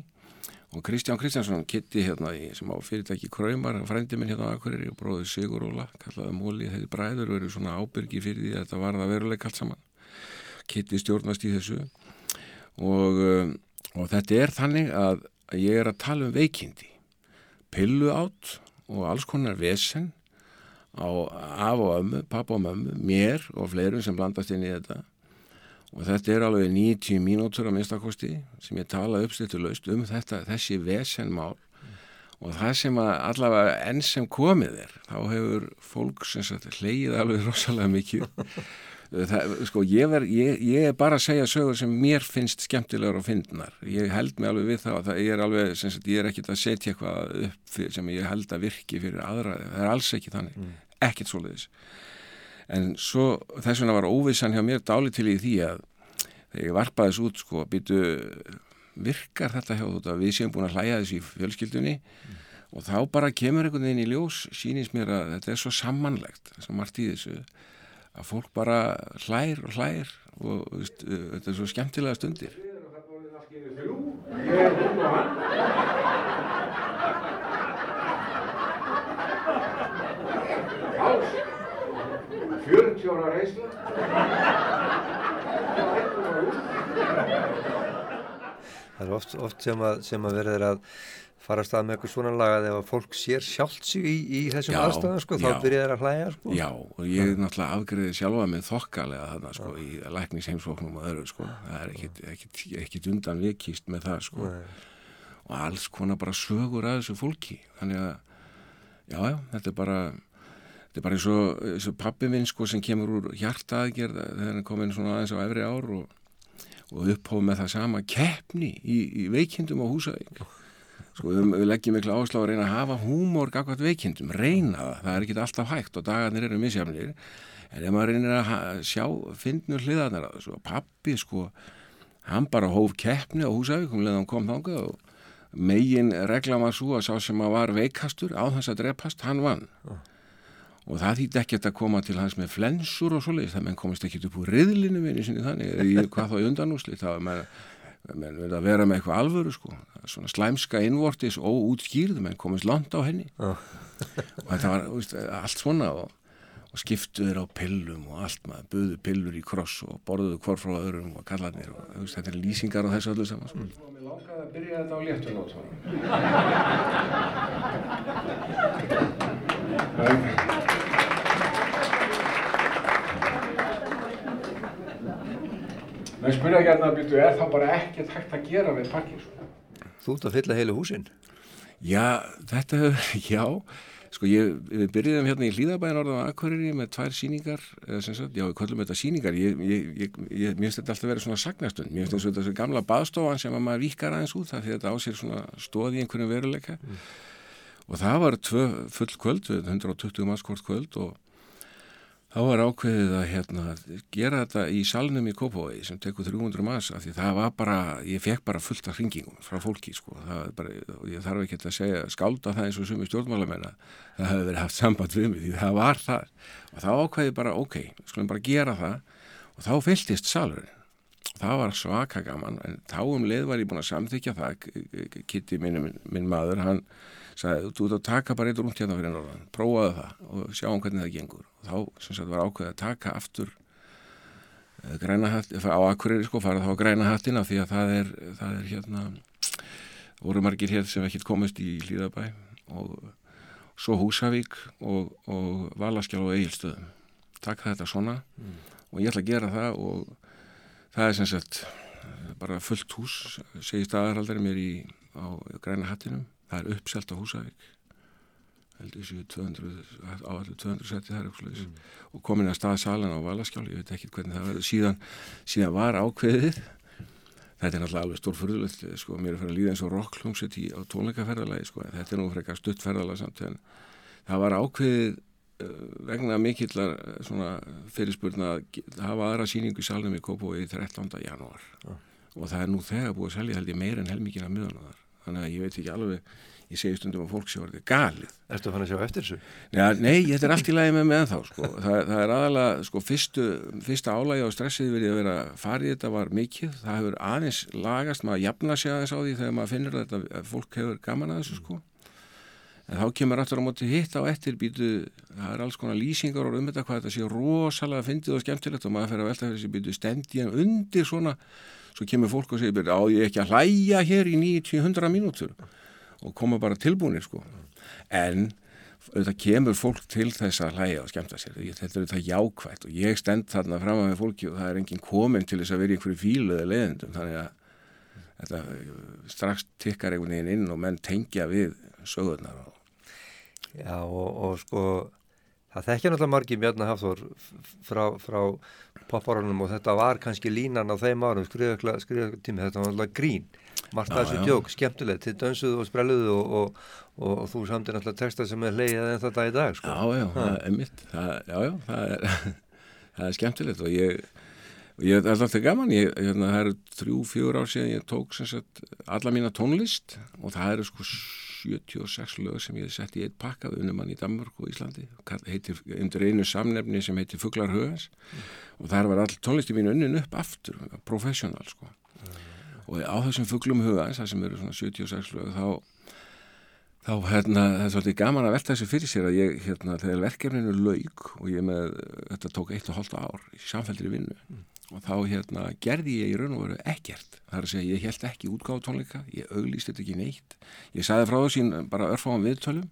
og Kristján Kristjánsson kitti hérna sem á fyrirtæki Kraumar, frændi minn hérna á Akureyri og bróði Sigur Óla, kallaði Móli þeir bræður og eru svona ábyrgi fyrir því að þetta var það veruleik allt saman kitti stjórnast í þessu og, um, og þetta er þannig að ég er að tala um veikindi. Pillu átt og alls konar vesen á af og ömmu, pappa og mömmu mér og fleirum sem blandast inn í þetta. Og þetta er alveg 90 mínútur að minnstakosti sem ég tala uppstættulaust um þetta, þessi vesenmál. Mm. og það sem allavega enn sem komið er þá hefur fólk hleyið alveg rosalega mikið það, sko ég, ver, ég, ég er bara að segja sögur sem mér finnst skemmtilegur og fyndnar. Ég held mig alveg við það og það er alveg sem sagt ég er ekkit að setja eitthvað upp fyrir, sem ég held að virki fyrir aðra. Það er alls ekki þannig, mm. ekkit svoleiðis. En svo þess vegna var óvissan hjá mér dálit til í því að þegar ég varpaðis út sko býtu virkar þetta hjá þú við séum búin að hlæja þessu í fjölskyldunni mm. og þá bara kemur einhvern veginn í ljós sínist mér að þetta er svo samanlegt svo margt í þessu að fólk bara hlær og hlær og veist, þetta er svo skemmtilega stundir. Ég hún og hann 40 ára reysla Það er oft, oft sem að, að verður að fara að stað með eitthvað svona lag að ef að fólk sér sjálft sig í, í þessum aðstæðan sko, þá byrjar það að hlæja sko. Já, og ég er náttúrulega afgriðið sjálfa með þokkalega þarna sko, í lækningsheimsfóknum og öðru sko, það er ekkit, ekkit, ekkit undan vikist með það sko. Nei. og alls konar bara sögur að þessu fólki, þannig að já, já, þetta er bara þetta er bara eins og, og pappi minn sko sem kemur úr hjartaðgerð þegar hann kom inn svona aðeins á efri ár og, og upphóð með það sama keppni í, í veikindum á húsavík sko við, við leggjum miklu áslá að reyna að hafa húmor gagvat veikindum, reyna það það er ekki alltaf hægt og dagarnir eru misjafnir. En ef maður reynir að sjá finnur hliðarnar að þessu pappi sko, hann bara hóf keppni á húsavík um leðan kom þangað og megin regla maður svo að sá sem að var veikastur á þess að drepast, hann vann. Og það þýtti ekkert að koma til hans með flensur og svoleiðis, það menn komist ekkert upp úr riðlinu minni sinni þannig, eða hvað þá undanúsli það var menn verið að vera með eitthvað alvöru sko, svona slæmska innvortis og útskýrð, menn komist langt á henni oh. og þetta var veist, allt svona og, og skiptuður á pillum og allt maður, buðu pillur í kross og borðuðu hvort frá öðrum og kallarnir og veist, þetta er lýsingar á þessu öllu saman sko. mm. Mér langaði að byrja þetta á léttunót menn spyrja gætna að byrju er það bara ekkert hægt að gera við Parkinson Þú ert að fylla heilu húsin. Já, þetta já. Sko ég, við byrjuðum hérna í Hlýðabæðin orðan á Akureyri með tvær síningar sagt, já, við kollum þetta síningar ég, ég, mér finnst þetta alltaf verið svona sagnastund. Mér finnst þetta þessu gamla baðstofan sem að maður vikar aðeins út það því þetta á sér svona stóð í einhvern veruleika. Mm. og það var tvö full kvöld 120 manns kvort kvöld og þá var ákveðið að hérna, gera þetta í salnum í Kópavogi sem tekur 300 manns af því það var bara, ég fekk bara fullt af hringingum frá fólki sko, bara, ég þarf ekki að segja skálda það eins og sumi stjórnmálamennar það hefði verið haft samband við mig því það var það og þá ákveðið bara ok, skulum bara gera það. Og þá fylltist salurinn. Það var svaka gaman en þá um leið var ég búin að samþykja það. Kitty minn, minn maður hann sagði, þú ert að taka bara eitt rúnt hérna fyrir norðan, prófaðu það og sjáum hvernig það gengur. Og þá sem sagt var ákveðið að taka aftur uh, græna hatt, á akkurir sko, fara þá að græna hattina því að það er, það er hérna voru margir hér sem ekkert komist í Líðabæ og svo Húsavík og, og Valaskjál og Egilstöðum taka þetta svona mm. og ég ætla að gera það og það er sem sagt bara fullt hús segist aðaraldari mér í á græna hattinum það er uppselt á Húsavík heldur þessu 200 á allir 200 seti þar mm. og komin að stað salan á Valaskjál ég veit ekki hvernig það verður síðan, síðan var ákveðið þetta er náttúrulega alveg stórfurðulegt sko, mér er fyrir að líða eins og rocklungsett á tónleikaferðalagi sko, þetta er nú fyrir eitthvað stuttferðalag samt en það var ákveðið uh, vegna mikillar uh, fyrirspurna að hafa aðra síningu í salnum í Kópói í 13. janúar ah. og það er nú þegar búið að selja held ég meir en helmikina miðan á þar þannig að ég veit ekki alveg ég segi stundum að fólk sé að verða galið Erstu að fann að sjá eftir þessu? Já, nei, þetta er allt í lagi með með þá sko. það, það er aðalega, sko, fyrstu, fyrsta álægi á stressið verið að vera farið þetta var mikið, það hefur aðeins lagast, maður jafna sig aðeins á því þegar maður finnir þetta, að fólk hefur gaman að þessu sko en þá kemur aftur á móti hitt á eftir býtu, það er alls konar lýsingar og um þetta hvað þetta sé rosalega fyndið og skemmtilegt og maður fer að velta fyrir þessi svona svo kemur fólk og segir á ég ekki að hlæja hér í 90-100 mínútur. Og koma bara tilbúinir sko. En auðvitað kemur fólk til þess að hlæja og skemta sér. Þetta er auðvitað jákvægt og ég stend þarna fram með fólki og það er enginn komin til þess að vera í einhverju fílu eða leðendum þannig að þetta strax tikkar einhvern veginn inn og menn tengja við sögurnar Já og, og sko það þekkja náttúrulega margi Bjarnar Hafþór frá, frá popparunum og þetta var kannski línan á þeim árum skriðakla tími, þetta var náttúrulega grín. Margt að þessu djók, skemmtilegt þið dönsuðu og sprelluðu og, og, og, og þú samtir náttúrulega texta sem er leiðið en þetta í dag sko. Já, já, það er mitt það, já, já, það er, það er skemmtilegt og ég ég er alltaf gaman, ég, hérna, það eru þrjú, fjögur ár síðan ég tók sagt, alla mína tónlist og það eru sko 76 lög sem ég hef sett í eitt pakka við unnum hann í Danmark og Íslandi heitir undir einu samnefni sem heitir Fuglar Hugans mm. og þar var all tónlisti mín unnin upp aftur professional sko mm. og á þessum Fuglum Hugans það sem eru svona 76 lög þá þá hérna það er svolítið gaman að velta þessu fyrir sér að ég hérna þegar verkefninu laug og ég með þetta tók eitt og hólta ár í samfældri vinnu mm og þá hérna gerði ég í raun og veru ekkert. Það er að segja ég held ekki útgáð tónleika ég auglýst þetta ekki neitt. Ég sagði frá sín bara örfáðan viðtölum.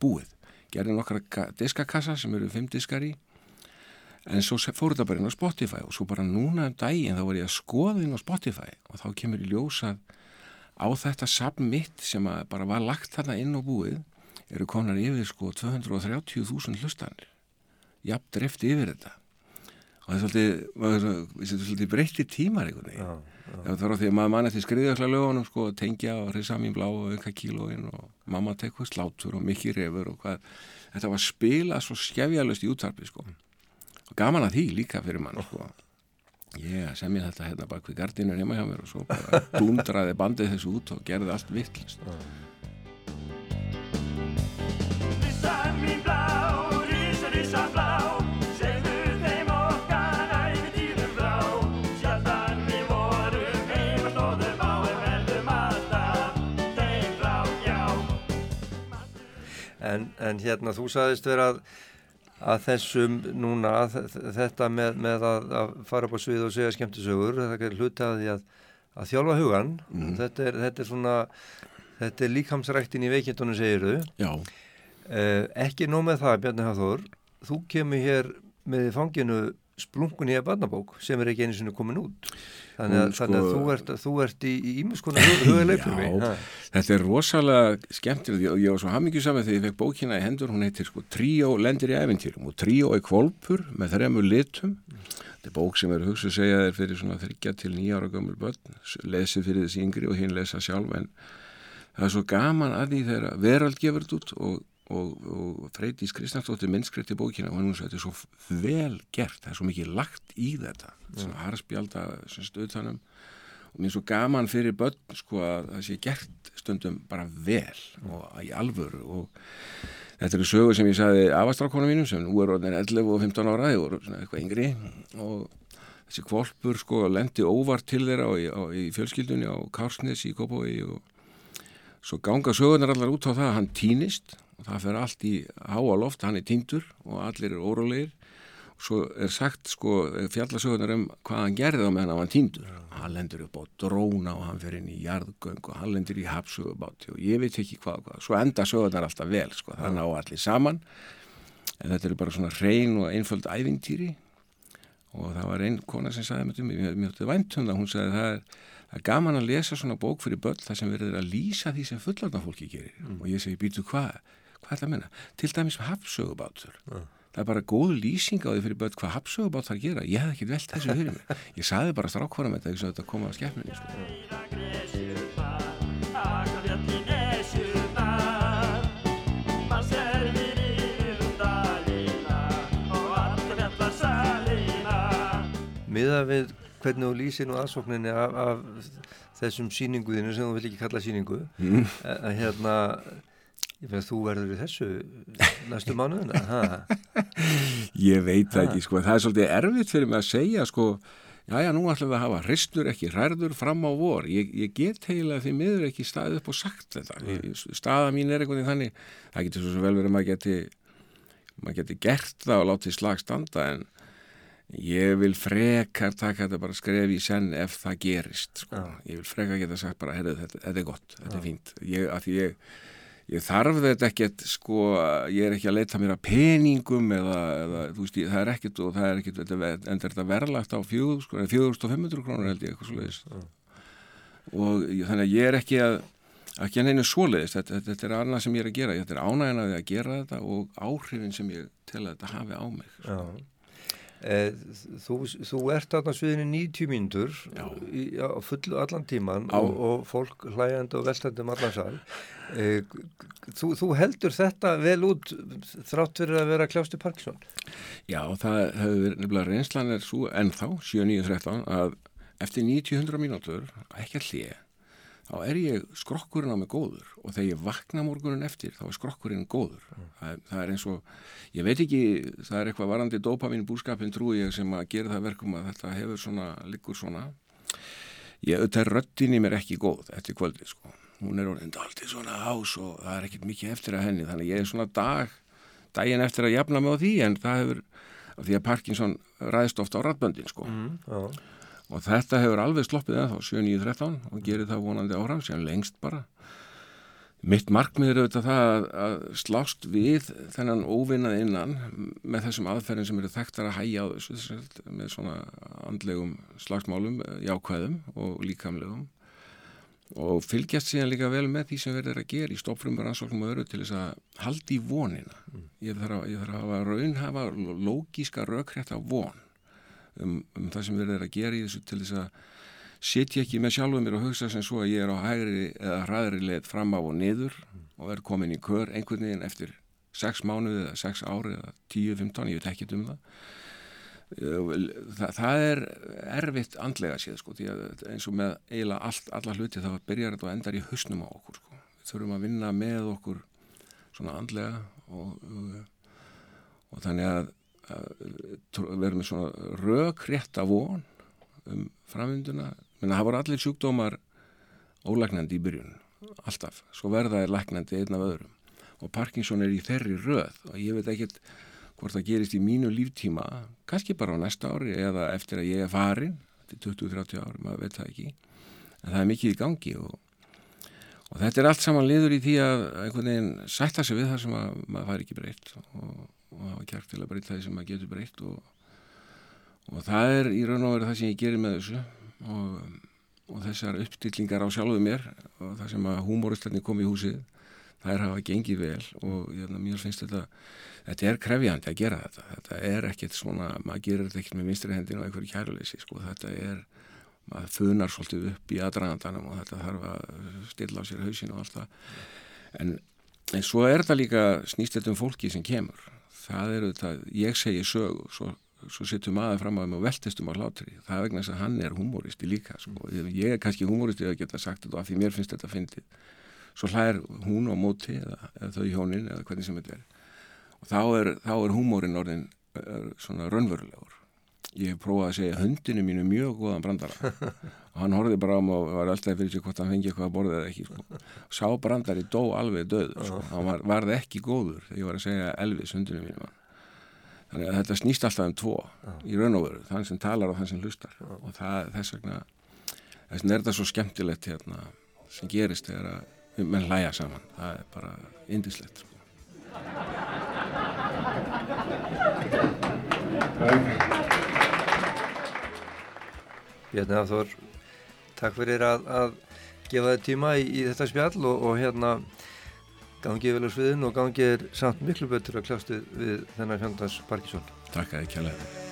Búið, gerði nokkra diskakassa sem eru fimm diskar í. En svo fór þetta bara inn á Spotify og svo bara núna um daginn þá var ég að skoða inn á Spotify og þá kemur ég ljósað á þetta sapn mitt sem bara var lagt þarna inn á búið eru konar yfir sko 230.000 hlustanir. Jafn drift yfir þetta og það er svolítið, breytti tímar einhvern veginn. Það var því að maður mann eftir skriðjökla lögunum sko, tengja og reysa mín blá og auka kílóin og mamma tekkur slátur og mikið refur og hvað. Þetta var spilað svo skefjalust í úttarpi sko. og gaman að því líka fyrir mann sko. ég sem ég þetta hérna bak við gardinur heima hjá mér og svo bara dundraði bandið þessu út og gerði allt vittlist en, en hérna þú sagðist vera að, að þessum núna þetta með, með að, að fara upp á svið og segja skemmtisögur þetta er hlutaði að, að þjálfa hugan mm. þetta, er, þetta er svona þetta er líkamsræktin í veikindunum segiru eh, ekki nóg með það Bjarni Hafþór. Þú kemur hér með fanginu splungun í að barnabók sem er ekki einu sinni komin út. Þannig að, sko, þannig að þú, ert, þú ert í ímiðskona huguleipur þetta er rosalega skemmtilegt. Og ég var svo hamingjusam þegar ég fekk bókina í hendur. Hún heitir sko Tríó lendir í æfintýrum og Tríó er kvolpur með þremur litum. Þetta er bók sem er hugsa að segja þeir fyrir svona þryggja til nýjára gömul börn. Lesi fyrir þessi yngri og hinn lesa sjálf en það er svo gaman að því þegar verald gefur þetta út og og, og Freydís Kristjánsdóttir minnskriðt í bókina og hún sagði þetta er svo vel gert, það er svo mikið lagt í þetta, svona harspjálta stöðtanum og mér er svo gaman fyrir börn sko að það sé gert stundum bara vel og í alvöru. Og þetta eru sögur sem ég sagði afastrákonum mínum sem nú er orðin 11 og 15 ára, voru svona eitthvað yngri. Og þessi kvolpur sko lendi óvart til þeirra á, á, í fjölskyldunni á Kársnes í Kópói og svo ganga sögurnar allar út á það að hann týnist. og það fer allt í háa loft, hann er týndur og allir er órólegir. Og svo er sagt sko fjallasögurnar um hvað hann gerði á meðan hann var týndur. Hann lendur upp á dróna og hann fer inn í jarðgöng og hann lendur í hapsögubáti og ég veit ekki hvað, hvað. svo enda sögurnar alltaf vel sko, það ná allir saman. En þetta eru bara svona reyn og einföld ævintýri. Og það var einn kona sem sagði mér, mér, mér þetta væntum það, hún sagði það er, það er gaman að lesa svona bók fyrir börn þar sem verður að lýsa því sem fullarna fólki gerir. Mm. og ég segi býtu hvað, hvað er það að menna til dæmis hafsögubátur mm. það er bara góð lýsing á því fyrir börn hvað hafsögubát þarf að gera, ég hef ekki velt þessu fyrir mig ég saði bara strákvara með þetta þetta kom á skemminu sko. miða við hvernig þú lýsir nú aðsókninni af, af þessum síninguðinu sem þú vil ekki kalla síningu mm. að, að hérna ég veist þú verður í þessu næstu mánuðina ég veit það ekki sko. Það er svolítið erfitt fyrir mig að segja sko já já nú ætlum við að hafa hristur ekki hærður fram á vor. Ég, ég get heila því miður ekki staðið upp og sagt þetta. Mm. staða mín er einhvern veginn þannig það getur svo vel verið að maður geti maður geti gert það og látið slag standa en Ég vil frekar taka þetta bara skref í senn ef það gerist sko. ég vil frekar geta sagt bara herru þetta, þetta er gott, þetta er fínt. Ég, ég, ég þarf þetta ekkert sko, ég er ekki að leita mér að peningum eða, eða veist, það er ekkert og það er ekkert en þetta verðlagt á fjögur, sko, 4500 krónur held ég eitthvað svo leiðist og þannig að ég er ekki að ekki að neina svo leiðist, þetta, þetta er annað sem ég er að gera, þetta er ánægin að gera þetta og áhrifin sem ég tel að þetta hafi á mig sko. Já þú, þú ert aðna sviðinni 90 mínútur á fullu allan tíman og, og fólk hlægjandi og velstandi um allan sal. Eh, þú, þú heldur þetta vel út þrátt fyrir að vera kljástu Parkinson? Já, það hefur nefnilega reynslan er svo ennþá 7.9.13 að eftir 90-100 mínútur ekki að hlýja þá er ég skrokkurinn á mig góður og þegar ég vakna morgunin eftir þá er skrokkurinn góður. Mm. það, það er eins og, ég veit ekki það er eitthvað varandi dopamin búskapin trúi ég sem að gera það verkum að þetta hefur svona, liggur svona. Ég auðvitað röttin í mér ekki góð eftir kvöldi sko, hún er orðin aldrei svona ás og það er ekkit mikið eftir að henni þannig ég er svona dag daginn eftir að jafna mig á því en það hefur því að Parkinson ræðist ofta á ratböndin sko. Mm, og þetta hefur alveg sloppið eða þá 7.9.13 og gerir það vonandi áhram sem lengst bara. Mitt markmið er auðvitað það að, að slást við þennan óvinnað innan með þessum aðferðin sem eru þekktar að hægja á þessu með svona andlegum slagsmálum, jákvæðum og líkamlegum. Og fylgjast síðan líka vel með því sem verður að gera í stoppfrumur ansóknum og öru til þess að haldi í vonina. Ég þarf að, ég þarf að hafa raunhafa lógíska raukrætt af von um, um það sem við erum að gera í þessu til þess að setja ekki með sjálfuð mér og hugsa sem svo að ég er á hægri eða hraðri leið fram á og niður og er komin í kör einhvern veginn eftir 6 mánuði eða 6 ári eða 10-15, ég veit ekki um það Þa, það er erfitt andlega séð sko, eins og með eiginlega allt, alla hluti þá byrjar þetta og endar í husnum á okkur sko. við þurfum að vinna með okkur svona andlega og, og, og þannig að verður með svona rökrétta von um framvinduna. Menn það voru allir sjúkdómar ólæknandi í byrjun alltaf, svo verða er læknandi einn af öðrum. Og Parkinson er í þerri röð. Og ég veit ekkert hvort það gerist í mínu líftíma kannski bara á næsta ári eða eftir að ég er farin til 20-30 ári, maður veit það ekki. En það er mikið í gangi og, og þetta er allt saman liður í því að einhvern veginn sætta sig við það sem að, maður fær ekki breytt. Og og hafa kjart til að breyta því sem maður getur breytt og, og það er í raun og veru það sem ég gerir með þessu og, og þessar uppstillingar á sjálfuð mér og það sem að húmóristarnir kom í húsið það er hafa gengið vel og ég, mér finnst þetta þetta er krefjandi að gera þetta. Þetta er ekkert svona, maður gerir þetta ekkert með vinstri hendin og einhverju kæruleysi sko. þetta er, maður funar svolítið upp í aðdragandanum og þetta þarf að stilla á sér hausin og allt það. En en svo er það líka snýst þetta um fólki sem kemur það eru þetta, ég segi sög svo, svo sittum maður fram á þeim og veltistum á hlátri, það er vegna þess að hann er humoristi líka, sko, ég er kannski humoristi að geta sagt þetta af því mér finnst þetta fyndið. Svo hlæðir hún á móti eða, eða þau hjónin eða hvernig sem þetta er. Og þá er, þá er húmórin orðin er svona raunverulegur ég hef prófað að segja hundinu mínu mjög góðan brandara og hann horfið bara á mig og var alltaf fyrir sig hvort hann fengi eitthvað að borða eða ekki sko. sá brandari dó alveg döð sko. hann var, varði ekki góður þegar ég var að segja Elvis hundinu mínu mann. þannig að þetta snýst alltaf um tvo í raun og veru, þann sem talar og þann sem hlustar og það, þess vegna þess vegna er þetta svo skemmtilegt hérna, sem gerist þegar að menn hlæja saman, það er bara indislegt sko. Bjarni Hafþór, takk fyrir að, að gefa þið tíma í, í þetta spjall og, og hérna gangið vel á sviðin og gangið samt miklu betur að kljástu við þennan fjandans Parkinson. Takk að þið kjærlega.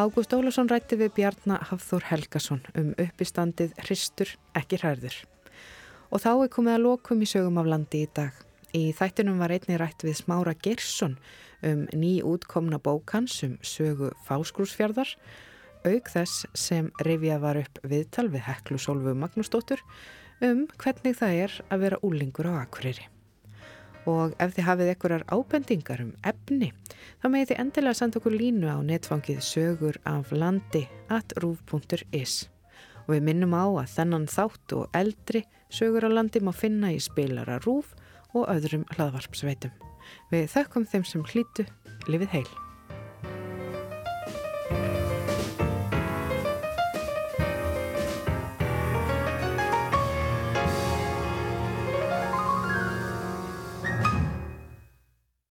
Ágúst Ólafsson rætti við Bjarnar Hafþór Helgason um uppistandið Hristur ekki hræður. Og þá er komið að lokum í sögum af landi í dag. Í þættinum var einni rætt við Smára Gersson um ný útkomna bókans um sögu fáskrúsfjörðar, auk þess sem reyfjað var upp viðtal við Heklu Solvu Magnúsdóttur um hvernig það er að vera úlingur á Akureyri. Og ef þið hafið einhverjar ábendingar um efni, þá megið þið endilega senda okkur línu á netfangið sögur af landi at rúf.is. Og við minnum á að þennan þátt og eldri sögur á landi má finna í spilara rúf og öðrum hlaðvarpsveitum. Við þökkum þeim sem hlýtu, lifið heil.